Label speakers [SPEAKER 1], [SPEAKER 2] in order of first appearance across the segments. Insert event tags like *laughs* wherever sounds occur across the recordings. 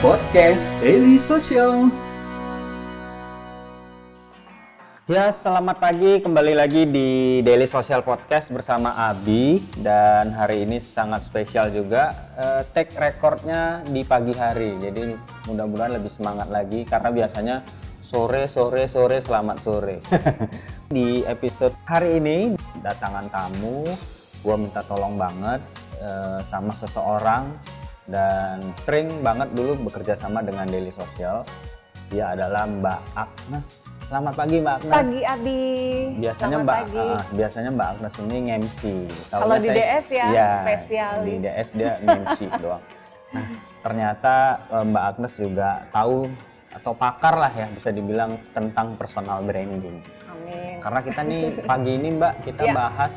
[SPEAKER 1] Podcast Daily Social.
[SPEAKER 2] Ya, selamat pagi. Kembali lagi di Daily Social Podcast bersama Abi dan hari ini sangat spesial juga eh, take recordnya di pagi hari. Jadi mudah-mudahan lebih semangat lagi karena biasanya sore sore sore selamat sore. *laughs* di episode hari ini datangan tamu, gua minta tolong banget eh, sama seseorang dan sering banget dulu bekerja sama dengan Daily Social. Dia adalah Mbak Agnes. Selamat pagi Mbak Agnes.
[SPEAKER 3] Pagi Abi.
[SPEAKER 2] Biasanya
[SPEAKER 3] Selamat
[SPEAKER 2] Mbak
[SPEAKER 3] pagi.
[SPEAKER 2] ah, biasanya Mbak Agnes ini nge-MC.
[SPEAKER 3] Kalau di
[SPEAKER 2] saya-
[SPEAKER 3] DS ya,
[SPEAKER 2] Iya,
[SPEAKER 3] spesialis.
[SPEAKER 2] Di DS dia nge-MC *laughs* doang. Nah, ternyata eh, Mbak Agnes juga tahu atau pakar lah ya bisa dibilang tentang personal branding.
[SPEAKER 3] Amin.
[SPEAKER 2] Karena kita nih *laughs* pagi ini Mbak kita
[SPEAKER 3] Iya.
[SPEAKER 2] bahas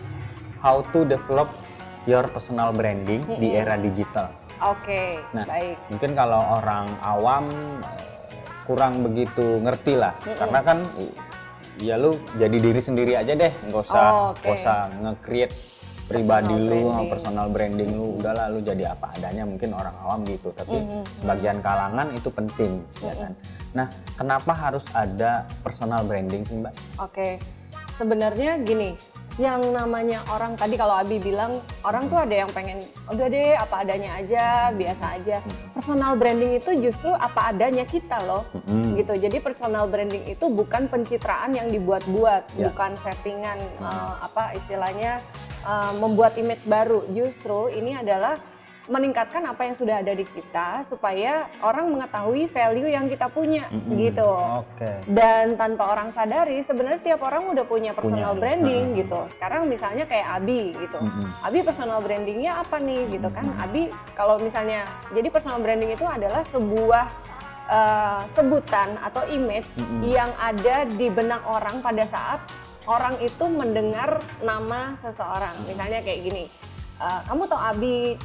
[SPEAKER 2] how to develop your personal branding di era digital.
[SPEAKER 3] Oke,
[SPEAKER 2] Nah,
[SPEAKER 3] baik.
[SPEAKER 2] mungkin kalau orang awam eh, kurang begitu ngerti lah karena kan ya lu jadi diri sendiri aja deh nggak usah
[SPEAKER 3] Oh, oke.
[SPEAKER 2] nggak usah nge-create pribadi
[SPEAKER 3] Personal
[SPEAKER 2] lu
[SPEAKER 3] branding.
[SPEAKER 2] personal branding lu udahlah lu jadi apa adanya mungkin orang awam gitu tapi
[SPEAKER 3] Mm-hmm.
[SPEAKER 2] sebagian kalangan itu penting ya kan nah kenapa harus ada personal branding sih mbak
[SPEAKER 3] Oke. Sebenarnya gini, yang namanya orang tadi kalau Abi bilang orang tuh ada yang pengen udah deh apa adanya aja, biasa aja. Personal branding itu justru apa adanya kita loh.
[SPEAKER 2] Mm-mm.
[SPEAKER 3] Gitu. Jadi personal branding itu bukan pencitraan yang dibuat-buat,
[SPEAKER 2] Ya.
[SPEAKER 3] bukan settingan eh, apa istilahnya eh, membuat image baru. Justru ini adalah meningkatkan apa yang sudah ada di kita supaya orang mengetahui value yang kita punya
[SPEAKER 2] Mm-mm.
[SPEAKER 3] gitu.
[SPEAKER 2] oke
[SPEAKER 3] Dan tanpa orang sadari sebenarnya tiap orang udah punya personal
[SPEAKER 2] Punya,
[SPEAKER 3] branding gitu. Sekarang misalnya kayak Abi gitu.
[SPEAKER 2] Mm-mm.
[SPEAKER 3] Abi personal brandingnya apa nih gitu kan? Abi kalau misalnya jadi personal branding itu adalah sebuah eh, sebutan atau image
[SPEAKER 2] Mm-mm.
[SPEAKER 3] yang ada di benak orang pada saat orang itu mendengar nama seseorang. Misalnya kayak gini, eh, kamu tau Abi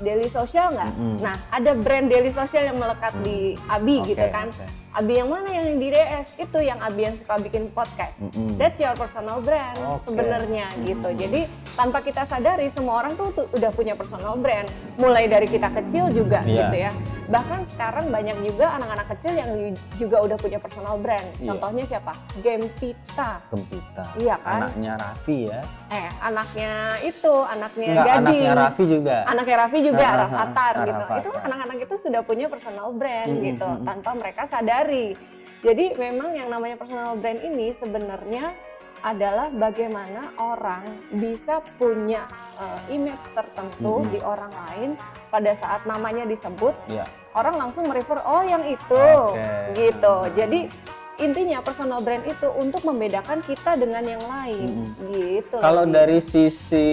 [SPEAKER 3] Daily Social nggak?
[SPEAKER 2] Mm-mm.
[SPEAKER 3] Nah ada brand Daily Social yang melekat di Abi
[SPEAKER 2] Oke,
[SPEAKER 3] gitu kan?
[SPEAKER 2] oke.
[SPEAKER 3] Abi yang mana yang di DS? Itu yang Abi yang suka bikin podcast.
[SPEAKER 2] Mm-mm.
[SPEAKER 3] That's your personal brand
[SPEAKER 2] Oke.
[SPEAKER 3] sebenarnya gitu.
[SPEAKER 2] Mm-mm.
[SPEAKER 3] Jadi tanpa kita sadari semua orang tuh, tuh udah punya personal brand. Mulai dari kita kecil juga
[SPEAKER 2] Iya.
[SPEAKER 3] gitu ya. Bahkan sekarang banyak juga anak-anak kecil yang juga udah punya personal brand.
[SPEAKER 2] Iya.
[SPEAKER 3] Contohnya siapa? Gempita.
[SPEAKER 2] Gempita
[SPEAKER 3] Iya kan?
[SPEAKER 2] anaknya Raffi ya
[SPEAKER 3] Eh, anaknya itu, anaknya
[SPEAKER 2] Enggak,
[SPEAKER 3] Gading.
[SPEAKER 2] anaknya Raffi juga
[SPEAKER 3] Anaknya Raffi juga,
[SPEAKER 2] ah,
[SPEAKER 3] Rafathar gitu.
[SPEAKER 2] Rafathar.
[SPEAKER 3] Itu anak-anak itu sudah punya personal brand
[SPEAKER 2] Mm, mm,
[SPEAKER 3] gitu,
[SPEAKER 2] mm, mm.
[SPEAKER 3] tanpa mereka sadari. Jadi memang yang namanya personal brand ini sebenarnya adalah bagaimana orang bisa punya uh, image tertentu
[SPEAKER 2] Mm, mm.
[SPEAKER 3] di orang lain pada saat namanya disebut,
[SPEAKER 2] ya
[SPEAKER 3] orang langsung merefer oh yang itu
[SPEAKER 2] Oke.
[SPEAKER 3] gitu. Jadi intinya personal brand itu untuk membedakan kita dengan yang lain gitu.
[SPEAKER 2] Kalau
[SPEAKER 3] loh, Bi.
[SPEAKER 2] dari sisi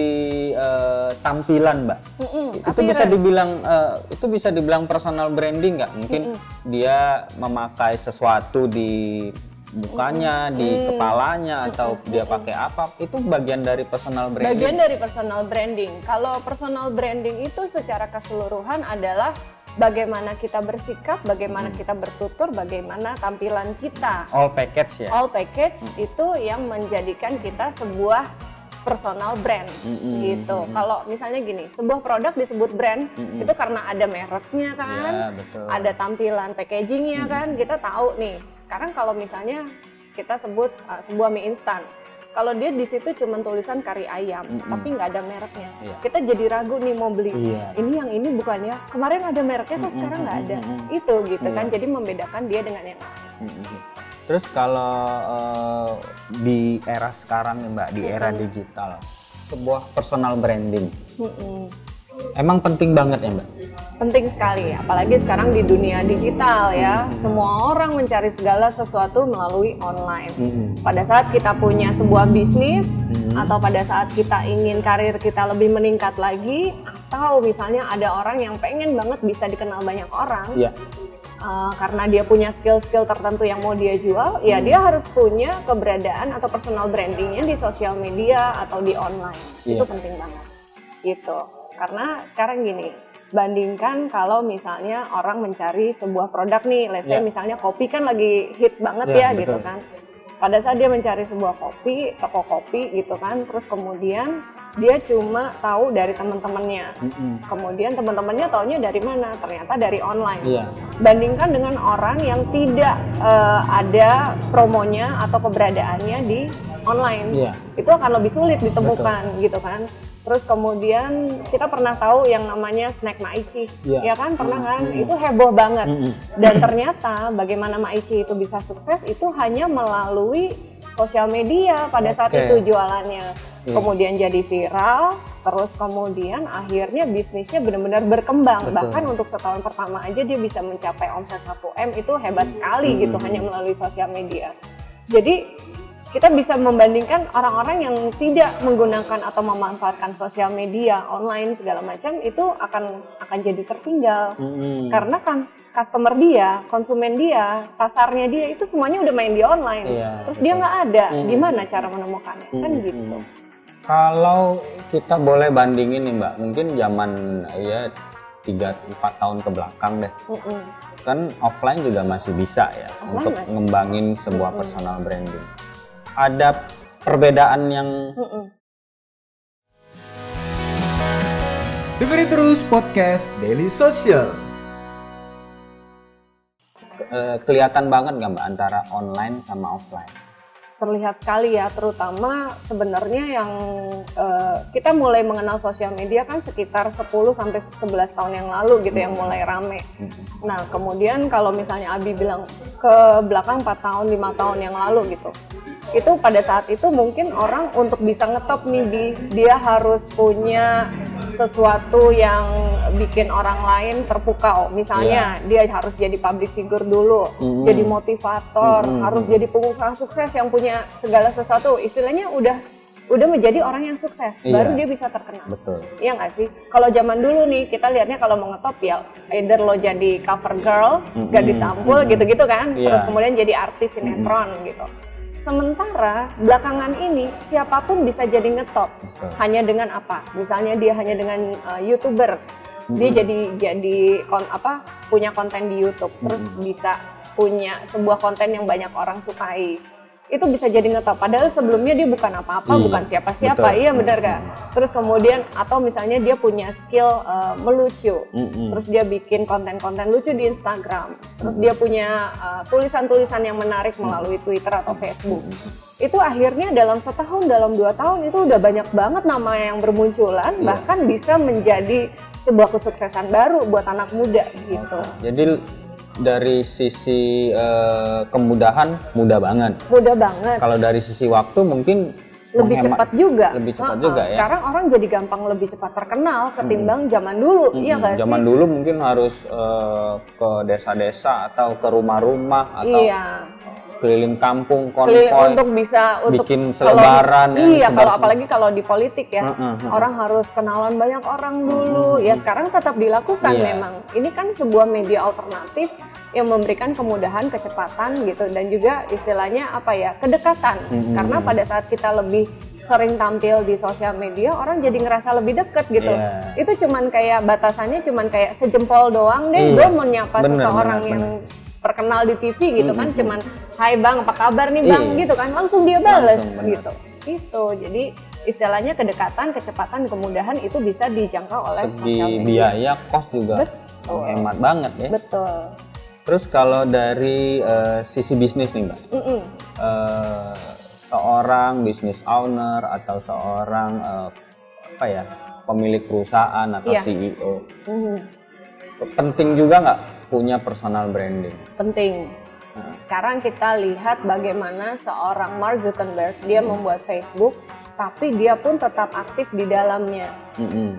[SPEAKER 2] eh, tampilan, Mbak,
[SPEAKER 3] Mm-mm,
[SPEAKER 2] itu bisa
[SPEAKER 3] appearance.
[SPEAKER 2] dibilang eh, itu bisa dibilang personal branding nggak? Mungkin dia memakai sesuatu di mukanya, di
[SPEAKER 3] Mm.
[SPEAKER 2] kepalanya, atau dia pakai apa? Itu bagian dari personal branding.
[SPEAKER 3] Bagian dari personal branding. Kalau personal branding itu secara keseluruhan adalah bagaimana kita bersikap, bagaimana kita bertutur, bagaimana tampilan kita.
[SPEAKER 2] All package ya.
[SPEAKER 3] All package itu yang menjadikan kita sebuah personal brand
[SPEAKER 2] Mm-mm,
[SPEAKER 3] gitu.
[SPEAKER 2] mm-mm.
[SPEAKER 3] Kalau misalnya gini, sebuah produk disebut brand
[SPEAKER 2] Mm-mm.
[SPEAKER 3] itu karena ada mereknya kan,
[SPEAKER 2] Ya, betul.
[SPEAKER 3] ada tampilan packagingnya kan, kita tahu nih. Sekarang kalau misalnya kita sebut uh, sebuah mie instan, kalau dia di situ cuma tulisan kari ayam,
[SPEAKER 2] Mm-mm.
[SPEAKER 3] tapi nggak ada mereknya,
[SPEAKER 2] Iya.
[SPEAKER 3] kita jadi ragu nih mau beli.
[SPEAKER 2] Iya.
[SPEAKER 3] Ini yang ini bukan ya? Kemarin ada mereknya kok
[SPEAKER 2] Mm-mm,
[SPEAKER 3] sekarang nggak ada.
[SPEAKER 2] mm-mm.
[SPEAKER 3] Itu gitu kan,
[SPEAKER 2] Iya.
[SPEAKER 3] jadi membedakan dia dengan yang lain.
[SPEAKER 2] Mm-mm. Terus kalau eh, di era sekarang nih Mbak, di era
[SPEAKER 3] Mm-mm.
[SPEAKER 2] digital, sebuah personal branding
[SPEAKER 3] Mm-mm.
[SPEAKER 2] emang penting banget ya Mbak?
[SPEAKER 3] Penting sekali, apalagi sekarang di dunia digital ya. Semua orang mencari segala sesuatu melalui online.
[SPEAKER 2] Mm-mm.
[SPEAKER 3] Pada saat kita punya sebuah bisnis
[SPEAKER 2] Mhm.
[SPEAKER 3] atau pada saat kita ingin karir kita lebih meningkat lagi atau misalnya ada orang yang pengen banget bisa dikenal banyak orang
[SPEAKER 2] Iya.
[SPEAKER 3] uh, karena dia punya skill-skill tertentu yang mau dia jual, ya
[SPEAKER 2] Hmm.
[SPEAKER 3] dia harus punya keberadaan atau personal brandingnya di sosial media atau di online.
[SPEAKER 2] Iya.
[SPEAKER 3] Itu penting banget. Gitu. Karena sekarang gini, bandingkan kalau misalnya orang mencari sebuah produk nih, let's say
[SPEAKER 2] Iya.
[SPEAKER 3] misalnya kopi kan lagi hits banget
[SPEAKER 2] Iya,
[SPEAKER 3] ya
[SPEAKER 2] betul.
[SPEAKER 3] gitu kan. pada saat dia mencari sebuah kopi toko kopi gitu kan terus kemudian dia cuma tahu dari teman-temannya
[SPEAKER 2] Mm-mm.
[SPEAKER 3] kemudian teman-temannya taunya dari mana ternyata dari online
[SPEAKER 2] Iya.
[SPEAKER 3] bandingkan dengan orang yang tidak eh, ada promonya atau keberadaannya di online
[SPEAKER 2] Iya.
[SPEAKER 3] itu akan lebih sulit ditemukan gitu kan terus kemudian kita pernah tahu yang namanya snack maici
[SPEAKER 2] Iya.
[SPEAKER 3] ya kan pernah kan
[SPEAKER 2] Mm-mm.
[SPEAKER 3] itu heboh banget
[SPEAKER 2] Mm-mm.
[SPEAKER 3] dan ternyata bagaimana maici itu bisa sukses itu hanya melalui sosial media pada saat
[SPEAKER 2] Oke.
[SPEAKER 3] itu jualannya
[SPEAKER 2] Iya.
[SPEAKER 3] kemudian jadi viral terus kemudian akhirnya bisnisnya benar-benar berkembang
[SPEAKER 2] Betul.
[SPEAKER 3] bahkan untuk setahun pertama aja dia bisa mencapai omset 1 m itu hebat sekali
[SPEAKER 2] Hmm.
[SPEAKER 3] gitu hanya melalui sosial media jadi kita bisa membandingkan orang-orang yang tidak menggunakan atau memanfaatkan sosial media online segala macam itu akan akan jadi tertinggal
[SPEAKER 2] Mm-mm.
[SPEAKER 3] karena kan customer dia, konsumen dia, pasarnya dia itu semuanya udah main di online.
[SPEAKER 2] Iya,
[SPEAKER 3] Terus
[SPEAKER 2] betul.
[SPEAKER 3] dia nggak ada,
[SPEAKER 2] Hmm.
[SPEAKER 3] gimana cara menemukannya? Kan
[SPEAKER 2] Mm-mm.
[SPEAKER 3] gitu.
[SPEAKER 2] Kalau kita boleh bandingin nih Mbak, mungkin zaman ya 3 4 tahun ke belakang deh.
[SPEAKER 3] Mm-mm.
[SPEAKER 2] Kan offline juga masih bisa ya
[SPEAKER 3] Offline
[SPEAKER 2] untuk ngembangin sebuah
[SPEAKER 3] Mm-mm.
[SPEAKER 2] personal branding. Ada perbedaan yang
[SPEAKER 3] Mm-mm.
[SPEAKER 1] Dengerin terus podcast Daily Social.
[SPEAKER 2] eh, kelihatan banget nggak Mbak antara online sama offline?
[SPEAKER 3] Terlihat sekali ya, terutama sebenarnya yang eh, kita mulai mengenal sosial media kan sekitar 10 sampai 11 tahun yang lalu gitu yang mulai rame.
[SPEAKER 2] Mm-mm.
[SPEAKER 3] Nah, kemudian kalau misalnya Abi bilang ke belakang 4 tahun, 5 tahun yang lalu gitu. Itu pada saat itu mungkin orang untuk bisa ngetop nih dia harus punya sesuatu yang bikin orang lain terpukau. Misalnya dia harus jadi public figure dulu,
[SPEAKER 2] Mhm.
[SPEAKER 3] jadi motivator,
[SPEAKER 2] Mhm.
[SPEAKER 3] harus jadi pengusaha sukses yang punya segala sesuatu. Istilahnya udah udah menjadi orang yang sukses,
[SPEAKER 2] Iya.
[SPEAKER 3] baru dia bisa terkenal.
[SPEAKER 2] Betul.
[SPEAKER 3] Iya nggak sih? Kalau zaman dulu nih kita lihatnya kalau mau ngetop ya either lo jadi cover girl,
[SPEAKER 2] Mm-mm.
[SPEAKER 3] gadis sampul
[SPEAKER 2] Mm-mm.
[SPEAKER 3] gitu-gitu kan,
[SPEAKER 2] Iya.
[SPEAKER 3] terus kemudian jadi artis sinetron gitu. Sementara belakangan ini siapa pun bisa jadi ngetop. Hanya dengan apa? Misalnya dia hanya dengan uh, youtuber, dia
[SPEAKER 2] Mm-mm.
[SPEAKER 3] jadi jadi kon apa punya konten di YouTube, terus
[SPEAKER 2] Mm-mm.
[SPEAKER 3] bisa punya sebuah konten yang banyak orang sukai. Itu bisa jadi ngetop. Padahal sebelumnya dia bukan apa-apa,
[SPEAKER 2] Iya,
[SPEAKER 3] bukan siapa-siapa. Iya benar gak? Terus kemudian atau misalnya dia punya skill uh, melucu.
[SPEAKER 2] Mm-mm.
[SPEAKER 3] Terus dia bikin konten-konten lucu di Instagram. Terus dia punya uh, tulisan-tulisan yang menarik melalui Twitter atau Facebook. Itu akhirnya dalam setahun, dalam dua tahun itu udah banyak banget nama yang bermunculan,
[SPEAKER 2] Iya.
[SPEAKER 3] bahkan bisa menjadi sebuah kesuksesan baru buat anak muda gitu.
[SPEAKER 2] Jadi dari sisi eh, kemudahan mudah banget.
[SPEAKER 3] Mudah banget.
[SPEAKER 2] Kalau dari sisi waktu mungkin
[SPEAKER 3] lebih
[SPEAKER 2] menghemat-
[SPEAKER 3] cepat juga.
[SPEAKER 2] lebih cepat
[SPEAKER 3] Heeh,
[SPEAKER 2] juga ya.
[SPEAKER 3] Sekarang orang jadi gampang lebih cepat terkenal ketimbang zaman dulu, iya
[SPEAKER 2] Mm-mm.
[SPEAKER 3] nggak sih?
[SPEAKER 2] Zaman dulu mungkin harus eh, ke desa-desa atau ke rumah-rumah atau
[SPEAKER 3] Iya.
[SPEAKER 2] Keliling kampung konvoy
[SPEAKER 3] untuk bisa untuk
[SPEAKER 2] bikin
[SPEAKER 3] kalau-
[SPEAKER 2] selebaran yang
[SPEAKER 3] iya, kalau apalagi kalau di politik ya,
[SPEAKER 2] Heeh, heeh.
[SPEAKER 3] orang harus kenalan banyak orang dulu. Ya sekarang tetap dilakukan
[SPEAKER 2] Iya.
[SPEAKER 3] memang. Ini kan sebuah media alternatif yang memberikan kemudahan, kecepatan gitu dan juga istilahnya apa ya kedekatan.
[SPEAKER 2] Mhm.
[SPEAKER 3] Karena pada saat kita lebih sering tampil di sosial media, orang jadi ngerasa lebih deket gitu.
[SPEAKER 2] Iya.
[SPEAKER 3] Itu cuman kayak batasannya cuman kayak sejempol doang deh.
[SPEAKER 2] Iya.
[SPEAKER 3] Gue mau nyapa
[SPEAKER 2] Bener,
[SPEAKER 3] seseorang
[SPEAKER 2] bener,
[SPEAKER 3] yang terkenal di TV gitu kan
[SPEAKER 2] Mhm.
[SPEAKER 3] cuman Hai bang, apa kabar nih bang?
[SPEAKER 2] Iya.
[SPEAKER 3] Gitu kan, langsung dia bales
[SPEAKER 2] Langsung,
[SPEAKER 3] gitu. Itu, jadi istilahnya kedekatan, kecepatan, kemudahan itu bisa dijangkau oleh
[SPEAKER 2] segi
[SPEAKER 3] sosial media.
[SPEAKER 2] biaya kos juga
[SPEAKER 3] Betul.
[SPEAKER 2] hemat banget ya.
[SPEAKER 3] Betul.
[SPEAKER 2] Terus kalau dari eh, sisi bisnis nih mbak,
[SPEAKER 3] Mm-mm.
[SPEAKER 2] eh, seorang business owner atau seorang eh, apa ya pemilik perusahaan atau
[SPEAKER 3] Iya.
[SPEAKER 2] CEO
[SPEAKER 3] Mhm.
[SPEAKER 2] penting juga nggak punya personal branding?
[SPEAKER 3] Penting. Sekarang kita lihat bagaimana seorang Mark Zuckerberg dia membuat Facebook, tapi dia pun tetap aktif di dalamnya.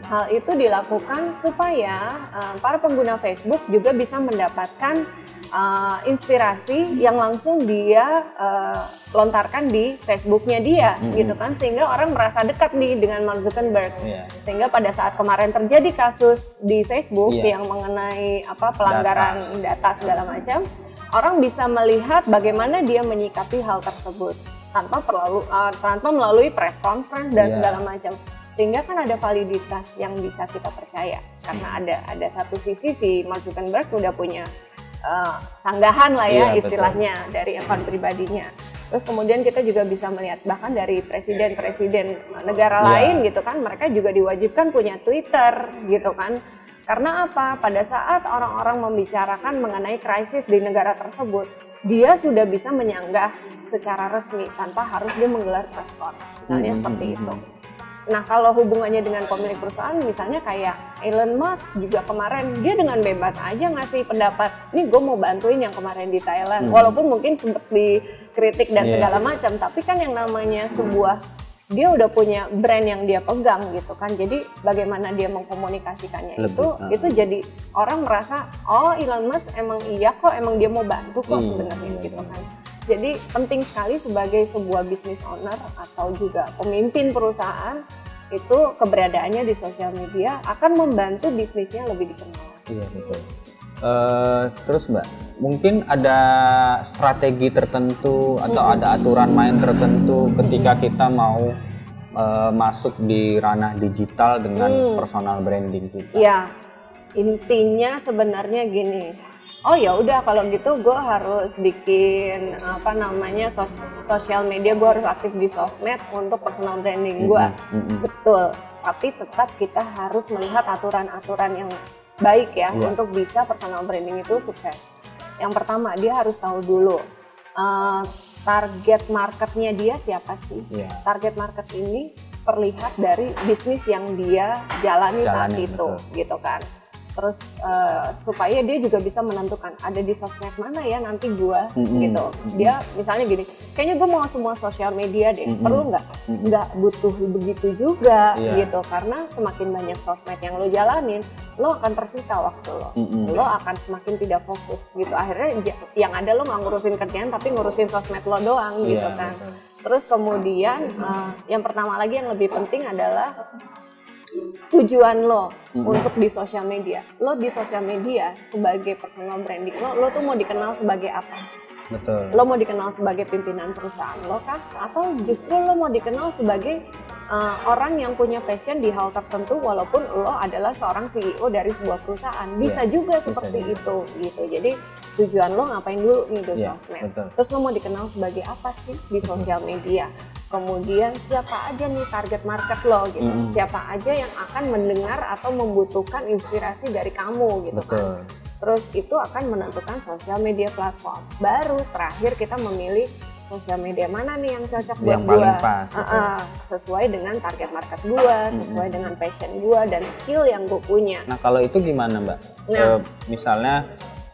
[SPEAKER 3] Hal itu dilakukan supaya uh, para pengguna Facebook juga bisa mendapatkan uh, inspirasi yang langsung dia uh, lontarkan di Facebooknya dia, gitu kan, sehingga orang merasa dekat nih dengan Mark Zuckerberg.
[SPEAKER 2] Iya.
[SPEAKER 3] Sehingga pada saat kemarin terjadi kasus di Facebook
[SPEAKER 2] Iya.
[SPEAKER 3] yang mengenai apa pelanggaran data, segala macam, orang bisa melihat bagaimana dia menyikapi hal tersebut tanpa perlu uh, tanpa melalui press conference dan
[SPEAKER 2] Iya.
[SPEAKER 3] segala macam. Sehingga kan ada validitas yang bisa kita percaya karena ada ada satu sisi si Mark Zuckerberg udah punya uh, sanggahan lah ya
[SPEAKER 2] Iya, betul.
[SPEAKER 3] istilahnya dari akun pribadinya. Terus kemudian kita juga bisa melihat bahkan dari presiden-presiden negara
[SPEAKER 2] Iya.
[SPEAKER 3] lain gitu kan, mereka juga diwajibkan punya Twitter gitu kan. Karena apa? Pada saat orang-orang membicarakan mengenai krisis di negara tersebut, dia sudah bisa menyanggah secara resmi tanpa harus dia menggelar press con. Misalnya
[SPEAKER 2] Hmm,
[SPEAKER 3] seperti
[SPEAKER 2] hmm,
[SPEAKER 3] itu.
[SPEAKER 2] hmm.
[SPEAKER 3] Nah, kalau hubungannya dengan pemilik perusahaan, misalnya kayak Elon Musk juga kemarin, dia dengan bebas aja ngasih pendapat, nih gue mau bantuin yang kemarin di Thailand.
[SPEAKER 2] Hmm.
[SPEAKER 3] Walaupun mungkin sempat dikritik dan
[SPEAKER 2] Iya.
[SPEAKER 3] segala macam, tapi kan yang namanya sebuah, dia udah punya brand yang dia pegang gitu kan. Jadi bagaimana dia mengkomunikasikannya
[SPEAKER 2] Lebih,
[SPEAKER 3] itu,
[SPEAKER 2] ah.
[SPEAKER 3] itu jadi orang merasa, oh Elon Musk emang iya kok, emang dia mau bantu kok
[SPEAKER 2] Iya,
[SPEAKER 3] sebenarnya
[SPEAKER 2] iya,
[SPEAKER 3] gitu
[SPEAKER 2] iya.
[SPEAKER 3] kan. Jadi penting sekali sebagai sebuah business owner atau juga pemimpin perusahaan itu keberadaannya di sosial media akan membantu bisnisnya lebih dikenal.
[SPEAKER 2] Iya betul. Eh, terus Mbak, mungkin ada strategi tertentu atau ada aturan main tertentu ketika kita mau eh, masuk di ranah digital dengan
[SPEAKER 3] Hmm.
[SPEAKER 2] personal branding kita.
[SPEAKER 3] Ya, intinya sebenarnya gini. Oh ya udah kalau gitu gue harus bikin apa namanya sos- sosial media gue harus aktif di sosmed untuk personal branding gue.
[SPEAKER 2] Mm-mm, mm-mm.
[SPEAKER 3] Betul. Tapi tetap kita harus melihat aturan-aturan yang baik ya
[SPEAKER 2] Iya.
[SPEAKER 3] untuk bisa personal branding itu sukses. Yang pertama dia harus tahu dulu eh, target marketnya dia siapa sih.
[SPEAKER 2] Iya.
[SPEAKER 3] Target market ini terlihat dari bisnis yang dia jalani, saat
[SPEAKER 2] Jalani,
[SPEAKER 3] itu,
[SPEAKER 2] betul.
[SPEAKER 3] gitu kan. Terus eh, supaya dia juga bisa menentukan ada di sosmed mana ya nanti gua
[SPEAKER 2] Mm-mm,
[SPEAKER 3] gitu. Dia misalnya gini, kayaknya gue mau semua sosial media deh.
[SPEAKER 2] Mm-mm.
[SPEAKER 3] Perlu nggak? Nggak butuh begitu juga
[SPEAKER 2] Iya.
[SPEAKER 3] gitu karena semakin banyak sosmed yang lo jalanin lo akan tersita waktu lo
[SPEAKER 2] Mm-mm.
[SPEAKER 3] lo akan semakin tidak fokus gitu akhirnya j- yang ada lo nggak ngurusin kerjaan tapi ngurusin sosmed lo doang
[SPEAKER 2] Iya,
[SPEAKER 3] gitu kan
[SPEAKER 2] betul.
[SPEAKER 3] terus kemudian eh, yang pertama lagi yang lebih penting adalah tujuan lo
[SPEAKER 2] Mm-mm.
[SPEAKER 3] untuk di sosial media lo di sosial media sebagai personal branding lo lo tuh mau dikenal sebagai apa
[SPEAKER 2] Betul.
[SPEAKER 3] lo mau dikenal sebagai pimpinan perusahaan lo kah? Atau justru lo mau dikenal sebagai uh, orang yang punya passion di hal tertentu walaupun lo adalah seorang CEO dari sebuah perusahaan. Bisa
[SPEAKER 2] Iya,
[SPEAKER 3] juga
[SPEAKER 2] bisa
[SPEAKER 3] seperti
[SPEAKER 2] juga.
[SPEAKER 3] itu gitu. Jadi tujuan lo ngapain dulu nih di
[SPEAKER 2] Iya,
[SPEAKER 3] sosmed.
[SPEAKER 2] betul.
[SPEAKER 3] Terus lo mau dikenal sebagai apa sih di sosial media? Kemudian siapa aja nih target market lo gitu.
[SPEAKER 2] Mm-mm.
[SPEAKER 3] Siapa aja yang akan mendengar atau membutuhkan inspirasi dari kamu gitu kan.
[SPEAKER 2] Betul.
[SPEAKER 3] Terus itu akan menentukan sosial media platform. Baru terakhir kita memilih sosial media mana nih yang cocok buat
[SPEAKER 2] Yang paling
[SPEAKER 3] gua.
[SPEAKER 2] pas, betul.
[SPEAKER 3] ah, sesuai dengan target market gua, sesuai dengan passion gua dan skill yang gue punya.
[SPEAKER 2] Nah kalau itu gimana Mbak?
[SPEAKER 3] Nah.
[SPEAKER 2] Eh, misalnya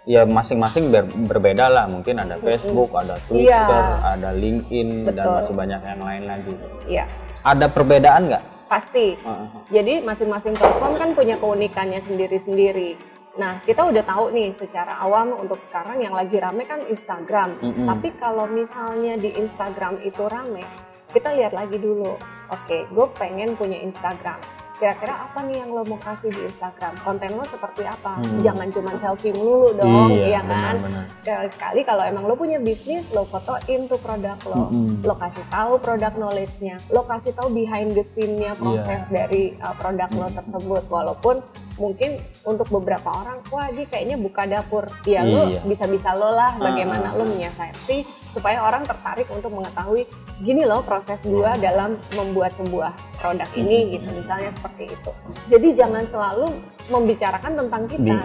[SPEAKER 2] ya masing-masing ber- berbeda lah. Mungkin ada Facebook, ada Twitter,
[SPEAKER 3] Iya.
[SPEAKER 2] ada LinkedIn dan
[SPEAKER 3] Betul.
[SPEAKER 2] masih banyak yang lain lagi.
[SPEAKER 3] Iya,
[SPEAKER 2] Ada perbedaan nggak?
[SPEAKER 3] pasti.
[SPEAKER 2] Heeh.
[SPEAKER 3] Jadi masing-masing platform kan punya keunikannya sendiri-sendiri. Nah, kita udah tahu nih secara awam untuk sekarang yang lagi rame kan Instagram.
[SPEAKER 2] Mm-mm.
[SPEAKER 3] Tapi kalau misalnya di Instagram itu rame, kita lihat lagi dulu. Oke, gue pengen punya Instagram. Kira-kira apa nih yang lo mau kasih di Instagram? Konten lo seperti apa?
[SPEAKER 2] Hmm.
[SPEAKER 3] Jangan cuma selfie melulu dong,
[SPEAKER 2] Iya,
[SPEAKER 3] ya kan? Sekali-sekali kalau emang lo punya bisnis, lo fotoin tuh produk lo.
[SPEAKER 2] Mm-mm.
[SPEAKER 3] Lo kasih tahu produk knowledge-nya, lo kasih tahu behind the scene-nya proses
[SPEAKER 2] Iya.
[SPEAKER 3] dari uh, produk lo tersebut. Walaupun mungkin untuk beberapa orang, wah ini kayaknya buka dapur. Ya lo
[SPEAKER 2] Iya.
[SPEAKER 3] bisa-bisa lo lah bagaimana
[SPEAKER 2] Ah.
[SPEAKER 3] lo menyiasati supaya orang tertarik untuk mengetahui gini loh proses gua dalam membuat sebuah produk ini gitu misalnya seperti itu. Jadi jangan selalu membicarakan tentang kita.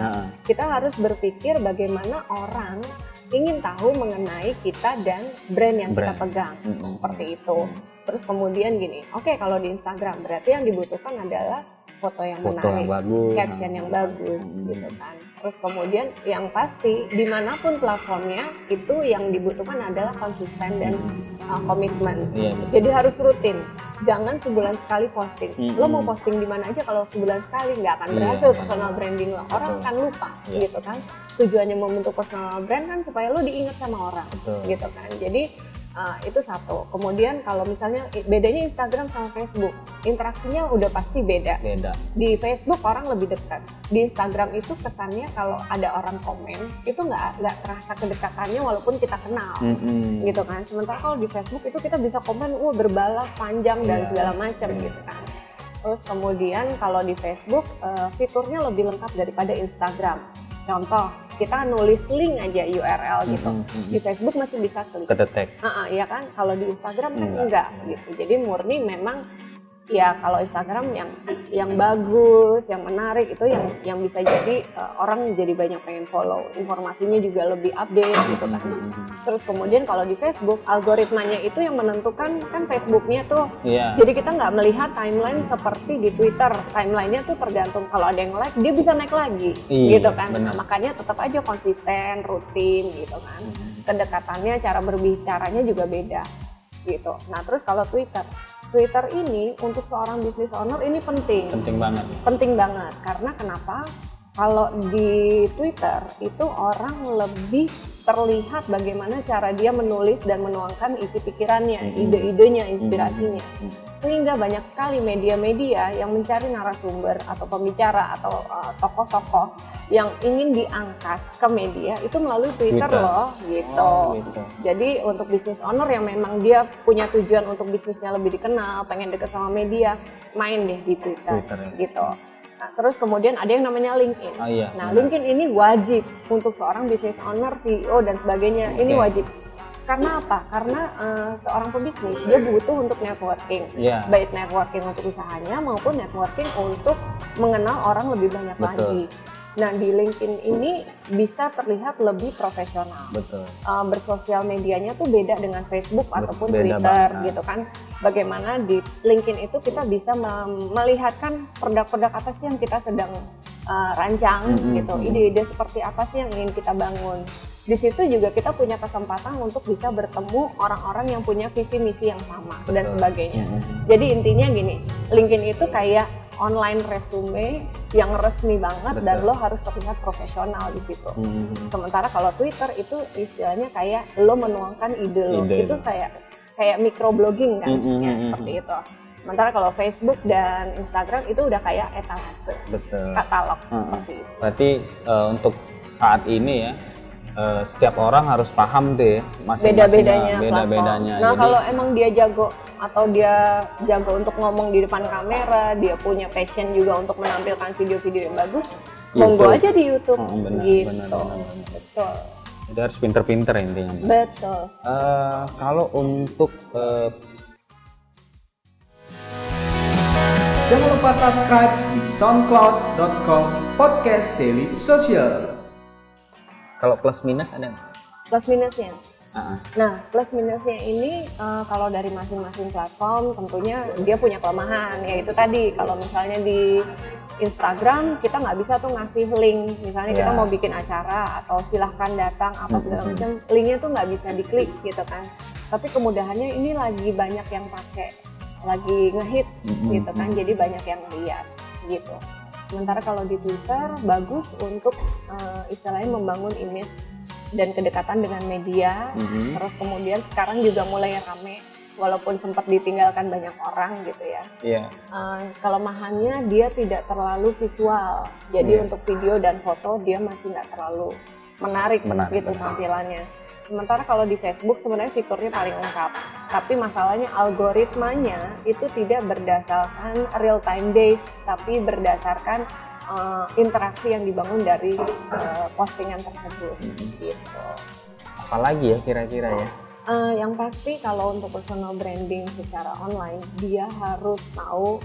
[SPEAKER 3] Kita harus berpikir bagaimana orang ingin tahu mengenai kita dan brand yang kita
[SPEAKER 2] Brand.
[SPEAKER 3] pegang
[SPEAKER 2] Mm-mm.
[SPEAKER 3] seperti itu. Terus kemudian gini, oke kalau di Instagram berarti yang dibutuhkan adalah foto yang
[SPEAKER 2] Foto
[SPEAKER 3] menarik,
[SPEAKER 2] yang bagus.
[SPEAKER 3] caption yang bagus
[SPEAKER 2] Hmm.
[SPEAKER 3] gitu kan. Terus kemudian yang pasti di mana pun platformnya itu yang dibutuhkan adalah konsisten dan uh, komitmen.
[SPEAKER 2] Iya, betul.
[SPEAKER 3] Jadi harus rutin. Jangan sebulan sekali posting.
[SPEAKER 2] Mm-mm.
[SPEAKER 3] Lo mau posting di mana aja kalau sebulan sekali nggak akan
[SPEAKER 2] Iya,
[SPEAKER 3] berhasil
[SPEAKER 2] betul.
[SPEAKER 3] personal branding lo. Orang
[SPEAKER 2] Betul.
[SPEAKER 3] akan lupa
[SPEAKER 2] Iya.
[SPEAKER 3] gitu kan. Tujuannya membentuk personal brand kan supaya lo diingat sama orang
[SPEAKER 2] Betul.
[SPEAKER 3] gitu kan. Jadi uh, itu satu. Kemudian kalau misalnya bedanya Instagram sama Facebook, interaksinya udah pasti beda.
[SPEAKER 2] Beda.
[SPEAKER 3] Di Facebook orang lebih dekat. Di Instagram itu kesannya kalau ada orang komen itu nggak nggak terasa kedekatannya walaupun kita kenal
[SPEAKER 2] Mm-mm.
[SPEAKER 3] gitu kan. Sementara kalau di Facebook itu kita bisa komen, wah berbalas panjang dan
[SPEAKER 2] Iya.
[SPEAKER 3] segala macam
[SPEAKER 2] Iya.
[SPEAKER 3] gitu kan. Terus kemudian kalau di Facebook eh, fiturnya lebih lengkap daripada Instagram. Contoh, kita nulis link aja URL gitu.
[SPEAKER 2] Mhm, mhm.
[SPEAKER 3] Di Facebook masih bisa klik.
[SPEAKER 2] kedetek
[SPEAKER 3] Ah, ah, iya kan? Kalau di Instagram kan
[SPEAKER 2] Enggak.
[SPEAKER 3] enggak, gitu. Jadi murni memang ya kalau Instagram yang yang bagus, yang menarik itu yang yang bisa jadi eh, orang jadi banyak pengen follow. Informasinya juga lebih update gitu kan. Terus kemudian kalau di Facebook algoritmanya itu yang menentukan kan Facebooknya tuh
[SPEAKER 2] iya
[SPEAKER 3] jadi kita nggak melihat timeline seperti di Twitter. Timelinenya tuh tergantung kalau ada yang like dia bisa naik lagi,
[SPEAKER 2] Iya,
[SPEAKER 3] gitu kan. Nah, makanya tetap aja konsisten, rutin, gitu kan. Kedekatannya, cara berbicaranya juga beda, gitu. Nah terus kalau Twitter, Twitter ini untuk seorang business owner ini penting,
[SPEAKER 2] penting banget
[SPEAKER 3] penting banget. Karena kenapa? Kalau di Twitter itu orang lebih terlihat bagaimana cara dia menulis dan menuangkan isi pikirannya,
[SPEAKER 2] Mhm.
[SPEAKER 3] ide-idenya, inspirasinya
[SPEAKER 2] Mhm.
[SPEAKER 3] sehingga banyak sekali media-media yang mencari narasumber atau pembicara atau uh, tokoh-tokoh yang ingin diangkat ke media itu melalui Twitter,
[SPEAKER 2] Twitter.
[SPEAKER 3] loh gitu.
[SPEAKER 2] Oh, gitu.
[SPEAKER 3] Jadi untuk bisnis owner yang memang dia punya tujuan untuk bisnisnya lebih dikenal, pengen deket sama media, main deh di Twitter,
[SPEAKER 2] Twitter, ya.
[SPEAKER 3] gitu. Nah, terus kemudian ada yang namanya LinkedIn.
[SPEAKER 2] oh iya
[SPEAKER 3] Nah. LinkedIn ini wajib untuk seorang bisnis owner, CEO dan sebagainya. Ini
[SPEAKER 2] Oke.
[SPEAKER 3] wajib. Karena apa? Karena eh, seorang pebisnis dia butuh untuk networking.
[SPEAKER 2] Iya.
[SPEAKER 3] Baik networking untuk usahanya maupun networking untuk mengenal orang lebih banyak
[SPEAKER 2] Betul.
[SPEAKER 3] lagi. Nah, di LinkedIn ini bisa terlihat lebih profesional.
[SPEAKER 2] betul
[SPEAKER 3] Eh, bersosial medianya tuh beda dengan Facebook
[SPEAKER 2] Bet-
[SPEAKER 3] ataupun
[SPEAKER 2] beda
[SPEAKER 3] Twitter
[SPEAKER 2] banget.
[SPEAKER 3] gitu kan. Bagaimana di LinkedIn itu kita bisa melihatkan produk-produk apa sih yang kita sedang eh, rancang
[SPEAKER 2] Mhm,
[SPEAKER 3] gitu.
[SPEAKER 2] mhm.
[SPEAKER 3] Ide-ide seperti apa sih yang ingin kita bangun. Di situ juga kita punya kesempatan untuk bisa bertemu orang-orang yang punya visi misi yang sama dan
[SPEAKER 2] Betul.
[SPEAKER 3] sebagainya. Jadi intinya gini, LinkedIn itu kayak online resume yang resmi banget dan
[SPEAKER 2] Betul.
[SPEAKER 3] lo harus terlihat profesional di situ.
[SPEAKER 2] Mhm.
[SPEAKER 3] Sementara kalau Twitter itu istilahnya kayak lo menuangkan ide lo.
[SPEAKER 2] Ide.
[SPEAKER 3] Itu saya kayak microblogging kan,
[SPEAKER 2] Mm, mm,
[SPEAKER 3] ya
[SPEAKER 2] mm,
[SPEAKER 3] seperti itu. Sementara kalau Facebook dan Instagram itu udah kayak etalase,
[SPEAKER 2] betul
[SPEAKER 3] katalog
[SPEAKER 2] Mm, mm.
[SPEAKER 3] seperti itu.
[SPEAKER 2] Berarti eh, untuk saat ini ya eh, setiap orang harus paham ya masing-masing
[SPEAKER 3] Beda-bedanya
[SPEAKER 2] beda
[SPEAKER 3] platform.
[SPEAKER 2] bedanya.
[SPEAKER 3] Nah kalau emang dia jago atau dia jago untuk ngomong di depan kamera, dia punya passion juga untuk menampilkan video-video yang bagus, monggo aja di YouTube.
[SPEAKER 2] Oh, benar,
[SPEAKER 3] gitu.
[SPEAKER 2] benar, benar, benar.
[SPEAKER 3] Betul.
[SPEAKER 2] jadi harus pinter-pinter intinya.
[SPEAKER 3] Betul.
[SPEAKER 2] Eh, kalau untuk eh,
[SPEAKER 1] Jangan lupa subscribe di soundcloud.com podcast daily social.
[SPEAKER 2] kalau plus minus ada nggak?
[SPEAKER 3] Plus minusnya.
[SPEAKER 2] Ah, ah.
[SPEAKER 3] Nah, plus minusnya ini eh, kalau dari masing-masing platform tentunya dia punya kelemahan. Ya itu tadi kalau misalnya di Instagram kita nggak bisa tuh ngasih link. Misalnya kita
[SPEAKER 2] Ya.
[SPEAKER 3] mau bikin acara atau silahkan datang apa segala macam, linknya tuh nggak bisa diklik gitu kan. Tapi kemudahannya ini lagi banyak yang pakai, lagi ngehit gitu kan. Jadi banyak yang lihat gitu. Sementara kalau di Twitter bagus untuk eh, istilahnya membangun image dan kedekatan dengan media.
[SPEAKER 2] Mhm.
[SPEAKER 3] Terus kemudian sekarang juga mulai rame, walaupun sempat ditinggalkan banyak orang gitu ya.
[SPEAKER 2] Iya.
[SPEAKER 3] Eh, kelemahannya dia tidak terlalu visual, jadi
[SPEAKER 2] Iya.
[SPEAKER 3] untuk video dan foto dia masih nggak terlalu menarik,
[SPEAKER 2] Menarik,
[SPEAKER 3] gitu
[SPEAKER 2] benar.
[SPEAKER 3] tampilannya. Sementara kalau di Facebook sebenarnya fiturnya paling lengkap, tapi masalahnya algoritmanya itu tidak berdasarkan real time base, tapi berdasarkan eh, interaksi yang dibangun dari eh, postingan tersebut. Gitu.
[SPEAKER 2] Apalagi ya kira-kira ya?
[SPEAKER 3] Eh, yang pasti kalau untuk personal branding secara online, dia harus tahu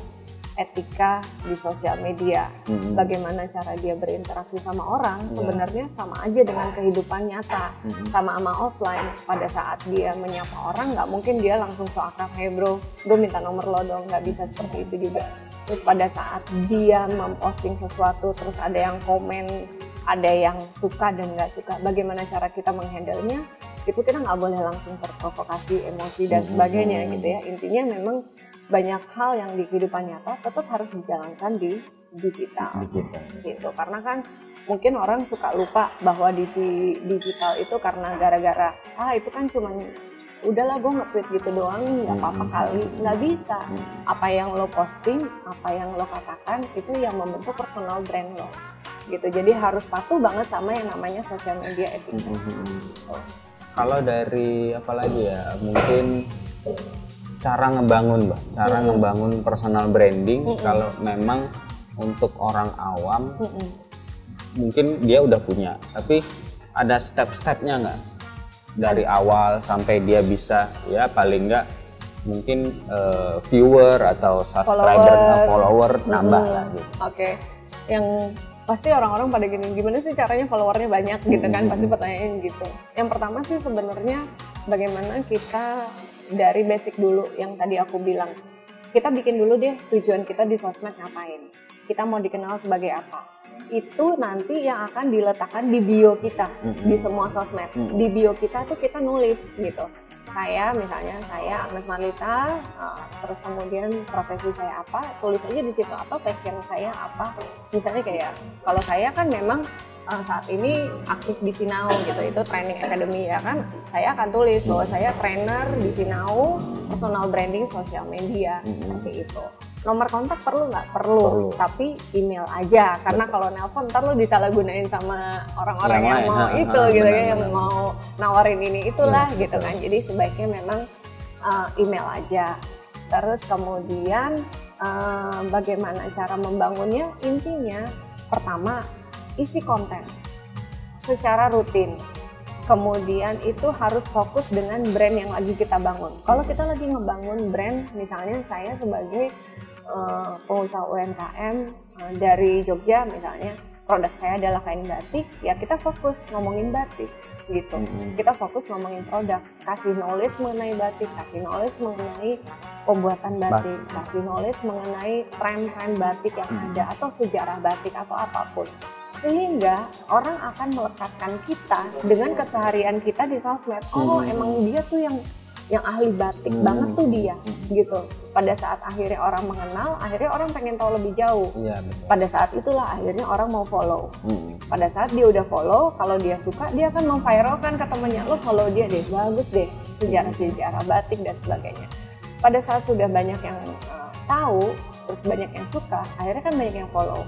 [SPEAKER 3] etika di sosial media.
[SPEAKER 2] Mhm.
[SPEAKER 3] Bagaimana cara dia berinteraksi sama orang,
[SPEAKER 2] Iya.
[SPEAKER 3] sebenarnya sama aja dengan kehidupan nyata.
[SPEAKER 2] Mhm.
[SPEAKER 3] Sama sama offline, pada saat dia menyapa orang, nggak mungkin dia langsung so akrab, hey bro, gue minta nomor lo dong, nggak bisa seperti itu juga. Terus pada saat dia memposting sesuatu, terus ada yang komen, ada yang suka dan nggak suka, bagaimana cara kita menghandle-nya, itu kita nggak boleh langsung terprovokasi emosi dan
[SPEAKER 2] Mhm.
[SPEAKER 3] sebagainya gitu ya. Intinya memang banyak hal yang di kehidupan nyata tetap harus dijalankan di digital
[SPEAKER 2] Digital.
[SPEAKER 3] gitu karena kan mungkin orang suka lupa bahwa di, di digital itu karena gara-gara ah itu kan cuman udahlah gue nge-tweet gitu doang nggak apa-apa
[SPEAKER 2] Mhm.
[SPEAKER 3] kali nggak bisa
[SPEAKER 2] Mhm.
[SPEAKER 3] apa yang lo posting apa yang lo katakan itu yang membentuk personal brand lo gitu jadi harus patuh banget sama yang namanya social media etika
[SPEAKER 2] Mhm. Kalau dari apa lagi ya? Mungkin cara ngebangun, Mbak. Cara
[SPEAKER 3] Mhm.
[SPEAKER 2] ngebangun personal branding
[SPEAKER 3] Mhm.
[SPEAKER 2] kalau memang untuk orang awam
[SPEAKER 3] Mm-mm.
[SPEAKER 2] mungkin dia udah punya tapi ada step-stepnya nggak dari awal sampai dia bisa ya paling nggak mungkin eh, viewer atau subscriber
[SPEAKER 3] Follower.
[SPEAKER 2] atau follower nambah
[SPEAKER 3] Hmm,
[SPEAKER 2] lah gitu.
[SPEAKER 3] Oke, yang pasti orang-orang pada gini, gimana sih caranya followernya banyak gitu kan? Pasti pertanyaan gitu. Yang pertama sih sebenarnya bagaimana kita dari basic dulu yang tadi aku bilang. Kita bikin dulu deh tujuan kita di sosmed ngapain. Kita mau dikenal sebagai apa. Itu nanti yang akan diletakkan di bio kita
[SPEAKER 2] Mm-mm.
[SPEAKER 3] di semua sosmed.
[SPEAKER 2] Mm-mm.
[SPEAKER 3] Di bio kita tuh kita nulis gitu. Saya misalnya saya Agnes Marlita, uh, terus kemudian profesi saya apa, tulis aja di situ atau passion saya apa. Misalnya kayak kalau saya kan memang uh, saat ini aktif di Sinau gitu, itu training academy ya kan. Saya akan tulis bahwa saya trainer di Sinau, personal branding sosial media
[SPEAKER 2] Mhm.
[SPEAKER 3] seperti itu. Nomor kontak perlu nggak? Perlu.
[SPEAKER 2] Perlu.
[SPEAKER 3] tapi email aja karena kalau nelpon ntar lo disalahgunain sama orang-orang
[SPEAKER 2] Yang
[SPEAKER 3] yang, mau itu
[SPEAKER 2] ha,
[SPEAKER 3] gitu kan yang mau nawarin ini itulah
[SPEAKER 2] Iya,
[SPEAKER 3] gitu
[SPEAKER 2] betul.
[SPEAKER 3] kan jadi sebaiknya memang uh, email aja terus kemudian uh, bagaimana cara membangunnya intinya pertama isi konten secara rutin kemudian itu harus fokus dengan brand yang lagi kita bangun kalau kita lagi ngebangun brand misalnya saya sebagai uh, pengusaha UMKM uh, dari Jogja misalnya produk saya adalah kain batik ya kita fokus ngomongin batik gitu
[SPEAKER 2] Mm-mm.
[SPEAKER 3] kita fokus ngomongin produk kasih knowledge mengenai batik kasih knowledge mengenai pembuatan batik kasih knowledge mengenai tren-tren batik yang
[SPEAKER 2] Hmm.
[SPEAKER 3] ada atau sejarah batik atau apa pun sehingga orang akan melekatkan kita dengan keseharian kita di sosmed oh
[SPEAKER 2] Hmm.
[SPEAKER 3] emang dia tuh yang yang ahli batik
[SPEAKER 2] Hmm.
[SPEAKER 3] banget tuh dia
[SPEAKER 2] Hmm.
[SPEAKER 3] gitu pada saat akhirnya orang mengenal akhirnya orang pengen tahu lebih jauh
[SPEAKER 2] betul.
[SPEAKER 3] pada saat itulah akhirnya orang mau follow
[SPEAKER 2] Mm-mm.
[SPEAKER 3] pada saat dia udah follow kalau dia suka dia akan memviralkan ke temennya lo follow dia deh bagus deh sejarah-sejarah batik dan sebagainya pada saat sudah banyak yang uh, tahu terus banyak yang suka akhirnya kan banyak yang follow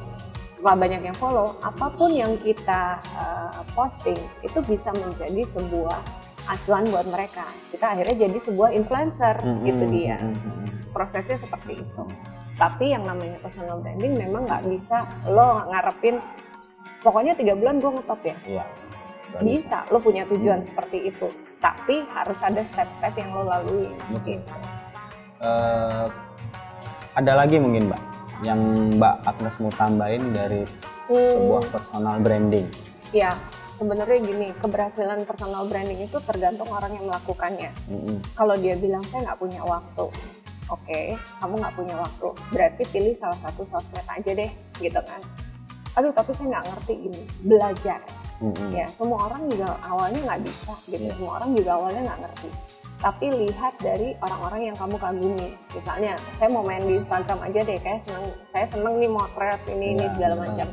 [SPEAKER 3] setelah banyak yang follow apa pun yang kita uh, posting itu bisa menjadi sebuah acuan buat mereka kita akhirnya jadi sebuah influencer
[SPEAKER 2] Mm-mm.
[SPEAKER 3] gitu dia
[SPEAKER 2] Mm-mm.
[SPEAKER 3] prosesnya seperti itu tapi yang namanya personal branding memang nggak bisa lo ngarepin pokoknya tiga bulan gue ngetop ya
[SPEAKER 2] Iya. Nggak
[SPEAKER 3] bisa lo punya tujuan
[SPEAKER 2] Hmm.
[SPEAKER 3] seperti itu tapi harus ada step-step yang lo lalui
[SPEAKER 2] Betul.
[SPEAKER 3] gitu.
[SPEAKER 2] Eh, ada lagi mungkin mbak yang mbak Agnes mau tambahin dari sebuah
[SPEAKER 3] Hmm,
[SPEAKER 2] personal branding.
[SPEAKER 3] ya sebenarnya gini keberhasilan personal branding itu tergantung orang yang melakukannya.
[SPEAKER 2] Mm-mm.
[SPEAKER 3] kalau dia bilang saya nggak punya waktu. Oke kamu nggak punya waktu. Berarti pilih salah satu sosmed aja deh gitu kan. Aduh tapi saya nggak ngerti gini belajar.
[SPEAKER 2] Mm-mm.
[SPEAKER 3] ya semua orang juga awalnya nggak bisa gitu.
[SPEAKER 2] Iya.
[SPEAKER 3] semua orang juga awalnya nggak ngerti. Tapi lihat dari orang-orang yang kamu kagumi. Misalnya saya mau main di Instagram aja deh kayak seneng saya seneng nih motret ini ini
[SPEAKER 2] Iya,
[SPEAKER 3] segala macam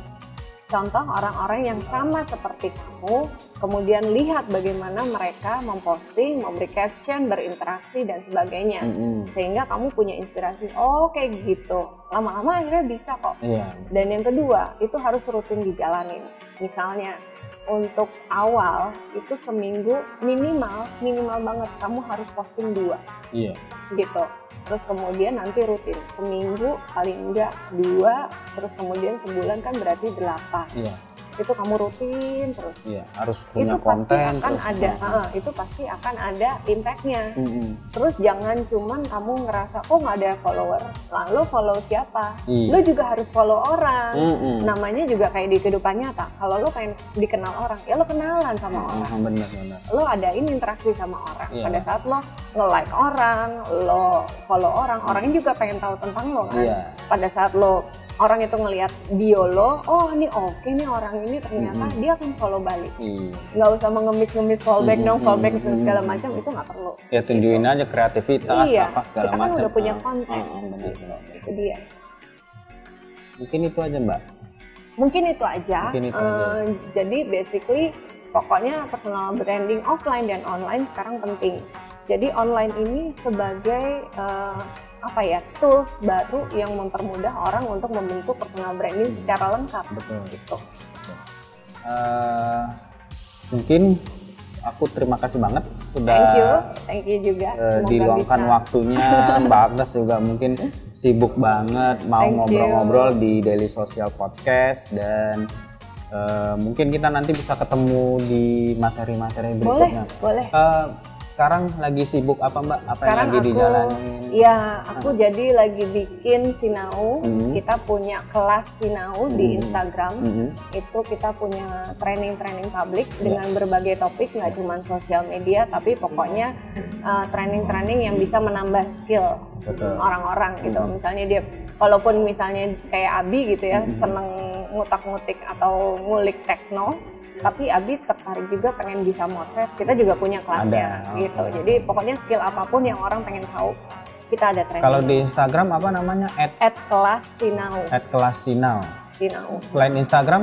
[SPEAKER 3] contoh orang-orang yang sama seperti kamu kemudian lihat bagaimana mereka memposting memberi caption berinteraksi dan sebagainya
[SPEAKER 2] Mm-mm.
[SPEAKER 3] sehingga kamu punya inspirasi oh kayak gitu lama-lama akhirnya bisa kok
[SPEAKER 2] Iya.
[SPEAKER 3] dan yang kedua, itu harus rutin dijalanin. Misalnya, untuk awal itu seminggu minimal, minimal banget kamu harus posting dua
[SPEAKER 2] Iya.
[SPEAKER 3] gitu. Terus kemudian nanti rutin, seminggu paling enggak dua, terus kemudian sebulan kan berarti delapan.
[SPEAKER 2] Iya.
[SPEAKER 3] Itu kamu rutin terus.
[SPEAKER 2] Iya. Harus punya
[SPEAKER 3] itu pasti
[SPEAKER 2] konten.
[SPEAKER 3] akan
[SPEAKER 2] terus-
[SPEAKER 3] ada, ah, itu pasti akan ada impactnya.
[SPEAKER 2] Mm-mm.
[SPEAKER 3] Terus jangan cuman kamu ngerasa kok nggak ada follower, lalu follow siapa?
[SPEAKER 2] Iya.
[SPEAKER 3] Lo juga harus follow orang
[SPEAKER 2] Mm-mm.
[SPEAKER 3] namanya juga kayak di kehidupan nyata kalau lo pengen dikenal orang ya lo kenalan sama orang
[SPEAKER 2] Ah, benar benar.
[SPEAKER 3] lo adain interaksi sama orang
[SPEAKER 2] Iya.
[SPEAKER 3] pada saat lo nge-like orang lo follow orang orangnya juga pengen tahu tentang lo kan
[SPEAKER 2] Iya.
[SPEAKER 3] pada saat lo orang itu ngelihat bio lo oh ini oke nih orang ini ternyata
[SPEAKER 2] Mm-mm.
[SPEAKER 3] dia akan follow balik
[SPEAKER 2] Iya.
[SPEAKER 3] nggak usah mengemis-ngemis fallback dong
[SPEAKER 2] Mm-mm.
[SPEAKER 3] fallback dan segala macam itu nggak perlu
[SPEAKER 2] Ya tunjukin aja kreativitas
[SPEAKER 3] iya
[SPEAKER 2] apa segala
[SPEAKER 3] kita kan
[SPEAKER 2] macam.
[SPEAKER 3] udah punya konten
[SPEAKER 2] ah, ah, benar, benar.
[SPEAKER 3] itu dia
[SPEAKER 2] Mungkin itu aja mbak.
[SPEAKER 3] Mungkin itu aja.
[SPEAKER 2] Mungkin itu aja.
[SPEAKER 3] Eh, jadi basically pokoknya personal branding offline dan online sekarang penting. Jadi online ini sebagai eh, apa ya tools baru yang mempermudah orang untuk membentuk personal branding
[SPEAKER 2] Hmm.
[SPEAKER 3] secara lengkap.
[SPEAKER 2] Betul.
[SPEAKER 3] Gitu.
[SPEAKER 2] Eh, mungkin aku terima kasih banget sudah
[SPEAKER 3] Thank you, thank you juga. Semoga
[SPEAKER 2] diluangkan
[SPEAKER 3] bisa.
[SPEAKER 2] waktunya *laughs* Mbak Agnes juga mungkin sibuk banget mau ngobrol-ngobrol di Daily Social Podcast dan Eh, mungkin kita nanti bisa ketemu di materi-materi
[SPEAKER 3] Boleh,
[SPEAKER 2] berikutnya.
[SPEAKER 3] boleh.
[SPEAKER 2] Eh, sekarang lagi sibuk apa Mbak? Apa
[SPEAKER 3] Sekarang
[SPEAKER 2] yang lagi
[SPEAKER 3] aku,
[SPEAKER 2] dijalanin?
[SPEAKER 3] ya aku jadi lagi bikin sinau.
[SPEAKER 2] Hmm.
[SPEAKER 3] Kita punya kelas sinau di
[SPEAKER 2] Hmm.
[SPEAKER 3] Instagram.
[SPEAKER 2] Mhm.
[SPEAKER 3] Itu kita punya training-training publik
[SPEAKER 2] Ya.
[SPEAKER 3] dengan berbagai topik, nggak cuma sosial media, tapi pokoknya uh, training-training yang bisa menambah skill orang-orang gitu.
[SPEAKER 2] Hmm.
[SPEAKER 3] Misalnya dia, walaupun misalnya kayak Abi gitu ya,
[SPEAKER 2] Mhm.
[SPEAKER 3] seneng ngutak-ngutik atau ngulik tekno, tapi Abi tertarik juga pengen bisa motret. Kita juga punya kelasnya
[SPEAKER 2] Ada,
[SPEAKER 3] gitu. Jadi pokoknya skill apa pun yang orang pengen tahu, kita ada training.
[SPEAKER 2] Kalau di Instagram apa namanya? At,
[SPEAKER 3] at kelas sinau,
[SPEAKER 2] at kelas sinau.
[SPEAKER 3] sinau.
[SPEAKER 2] Selain Instagram,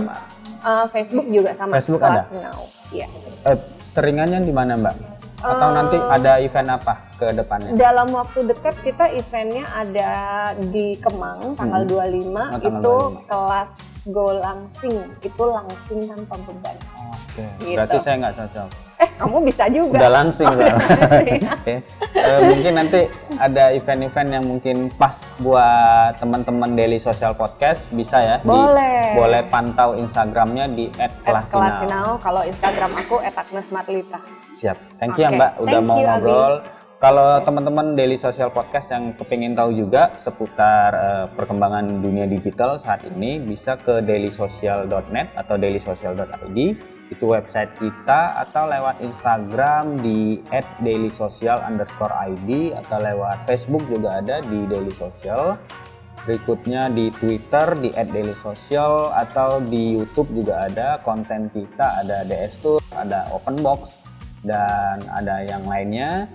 [SPEAKER 3] Uh, Facebook juga sama
[SPEAKER 2] Facebook
[SPEAKER 3] kelas
[SPEAKER 2] ada?
[SPEAKER 3] sinau. Iya.
[SPEAKER 2] eh, seringannya di mana Mbak? Atau
[SPEAKER 3] Eh,
[SPEAKER 2] nanti ada event apa ke depannya?
[SPEAKER 3] Dalam waktu dekat kita eventnya ada di Kemang tanggal
[SPEAKER 2] Hmm.
[SPEAKER 3] 25
[SPEAKER 2] Oh, tanggal
[SPEAKER 3] itu
[SPEAKER 2] 25.
[SPEAKER 3] kelas Go Langsing itu langsing tanpa beban.
[SPEAKER 2] Oke,
[SPEAKER 3] Gitu.
[SPEAKER 2] berarti saya nggak cocok.
[SPEAKER 3] Eh kamu bisa juga.
[SPEAKER 2] Udah langsing
[SPEAKER 3] Oh, langsing.
[SPEAKER 2] Eh, mungkin nanti ada event-event yang mungkin pas buat teman-teman Daily Social Podcast bisa ya. di-
[SPEAKER 3] Boleh.
[SPEAKER 2] boleh pantau Instagramnya di @kelasinau.
[SPEAKER 3] kelas sinau kalau Instagram aku @agnesmarlita.
[SPEAKER 2] Siap. Thank you ya
[SPEAKER 3] Oke.
[SPEAKER 2] Mbak udah
[SPEAKER 3] Thank
[SPEAKER 2] mau
[SPEAKER 3] you, Abi.
[SPEAKER 2] Kalau teman-teman Daily Social Podcast yang kepingin tahu juga seputar eh, perkembangan dunia digital saat ini bisa ke dailysocial.net atau dailysocial.id itu website kita atau lewat Instagram di @dailysocial_id atau lewat Facebook juga ada di Daily Social. Berikutnya di Twitter di @dailysocial atau di YouTube juga ada konten kita ada DS Tour, ada Open Box dan ada yang lainnya.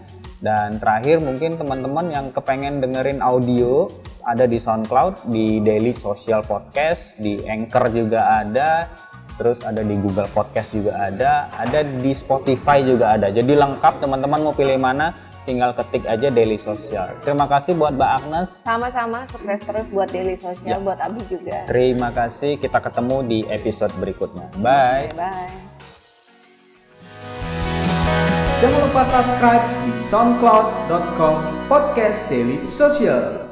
[SPEAKER 2] Dan terakhir mungkin teman-teman yang kepengen dengerin audio ada di SoundCloud, di Daily Social Podcast, di Anchor juga ada, terus ada di Google Podcast juga ada, ada di Spotify juga ada. Jadi lengkap teman-teman mau pilih mana tinggal ketik aja Daily Social. Terima kasih buat Mbak Agnes.
[SPEAKER 3] Sama-sama sukses terus buat Daily Social,
[SPEAKER 2] Ya.
[SPEAKER 3] buat Abi juga.
[SPEAKER 2] Terima kasih. Kita ketemu di episode berikutnya. Bye.
[SPEAKER 3] Bye.
[SPEAKER 1] Jangan lupa subscribe di soundcloud.com podcast daily social.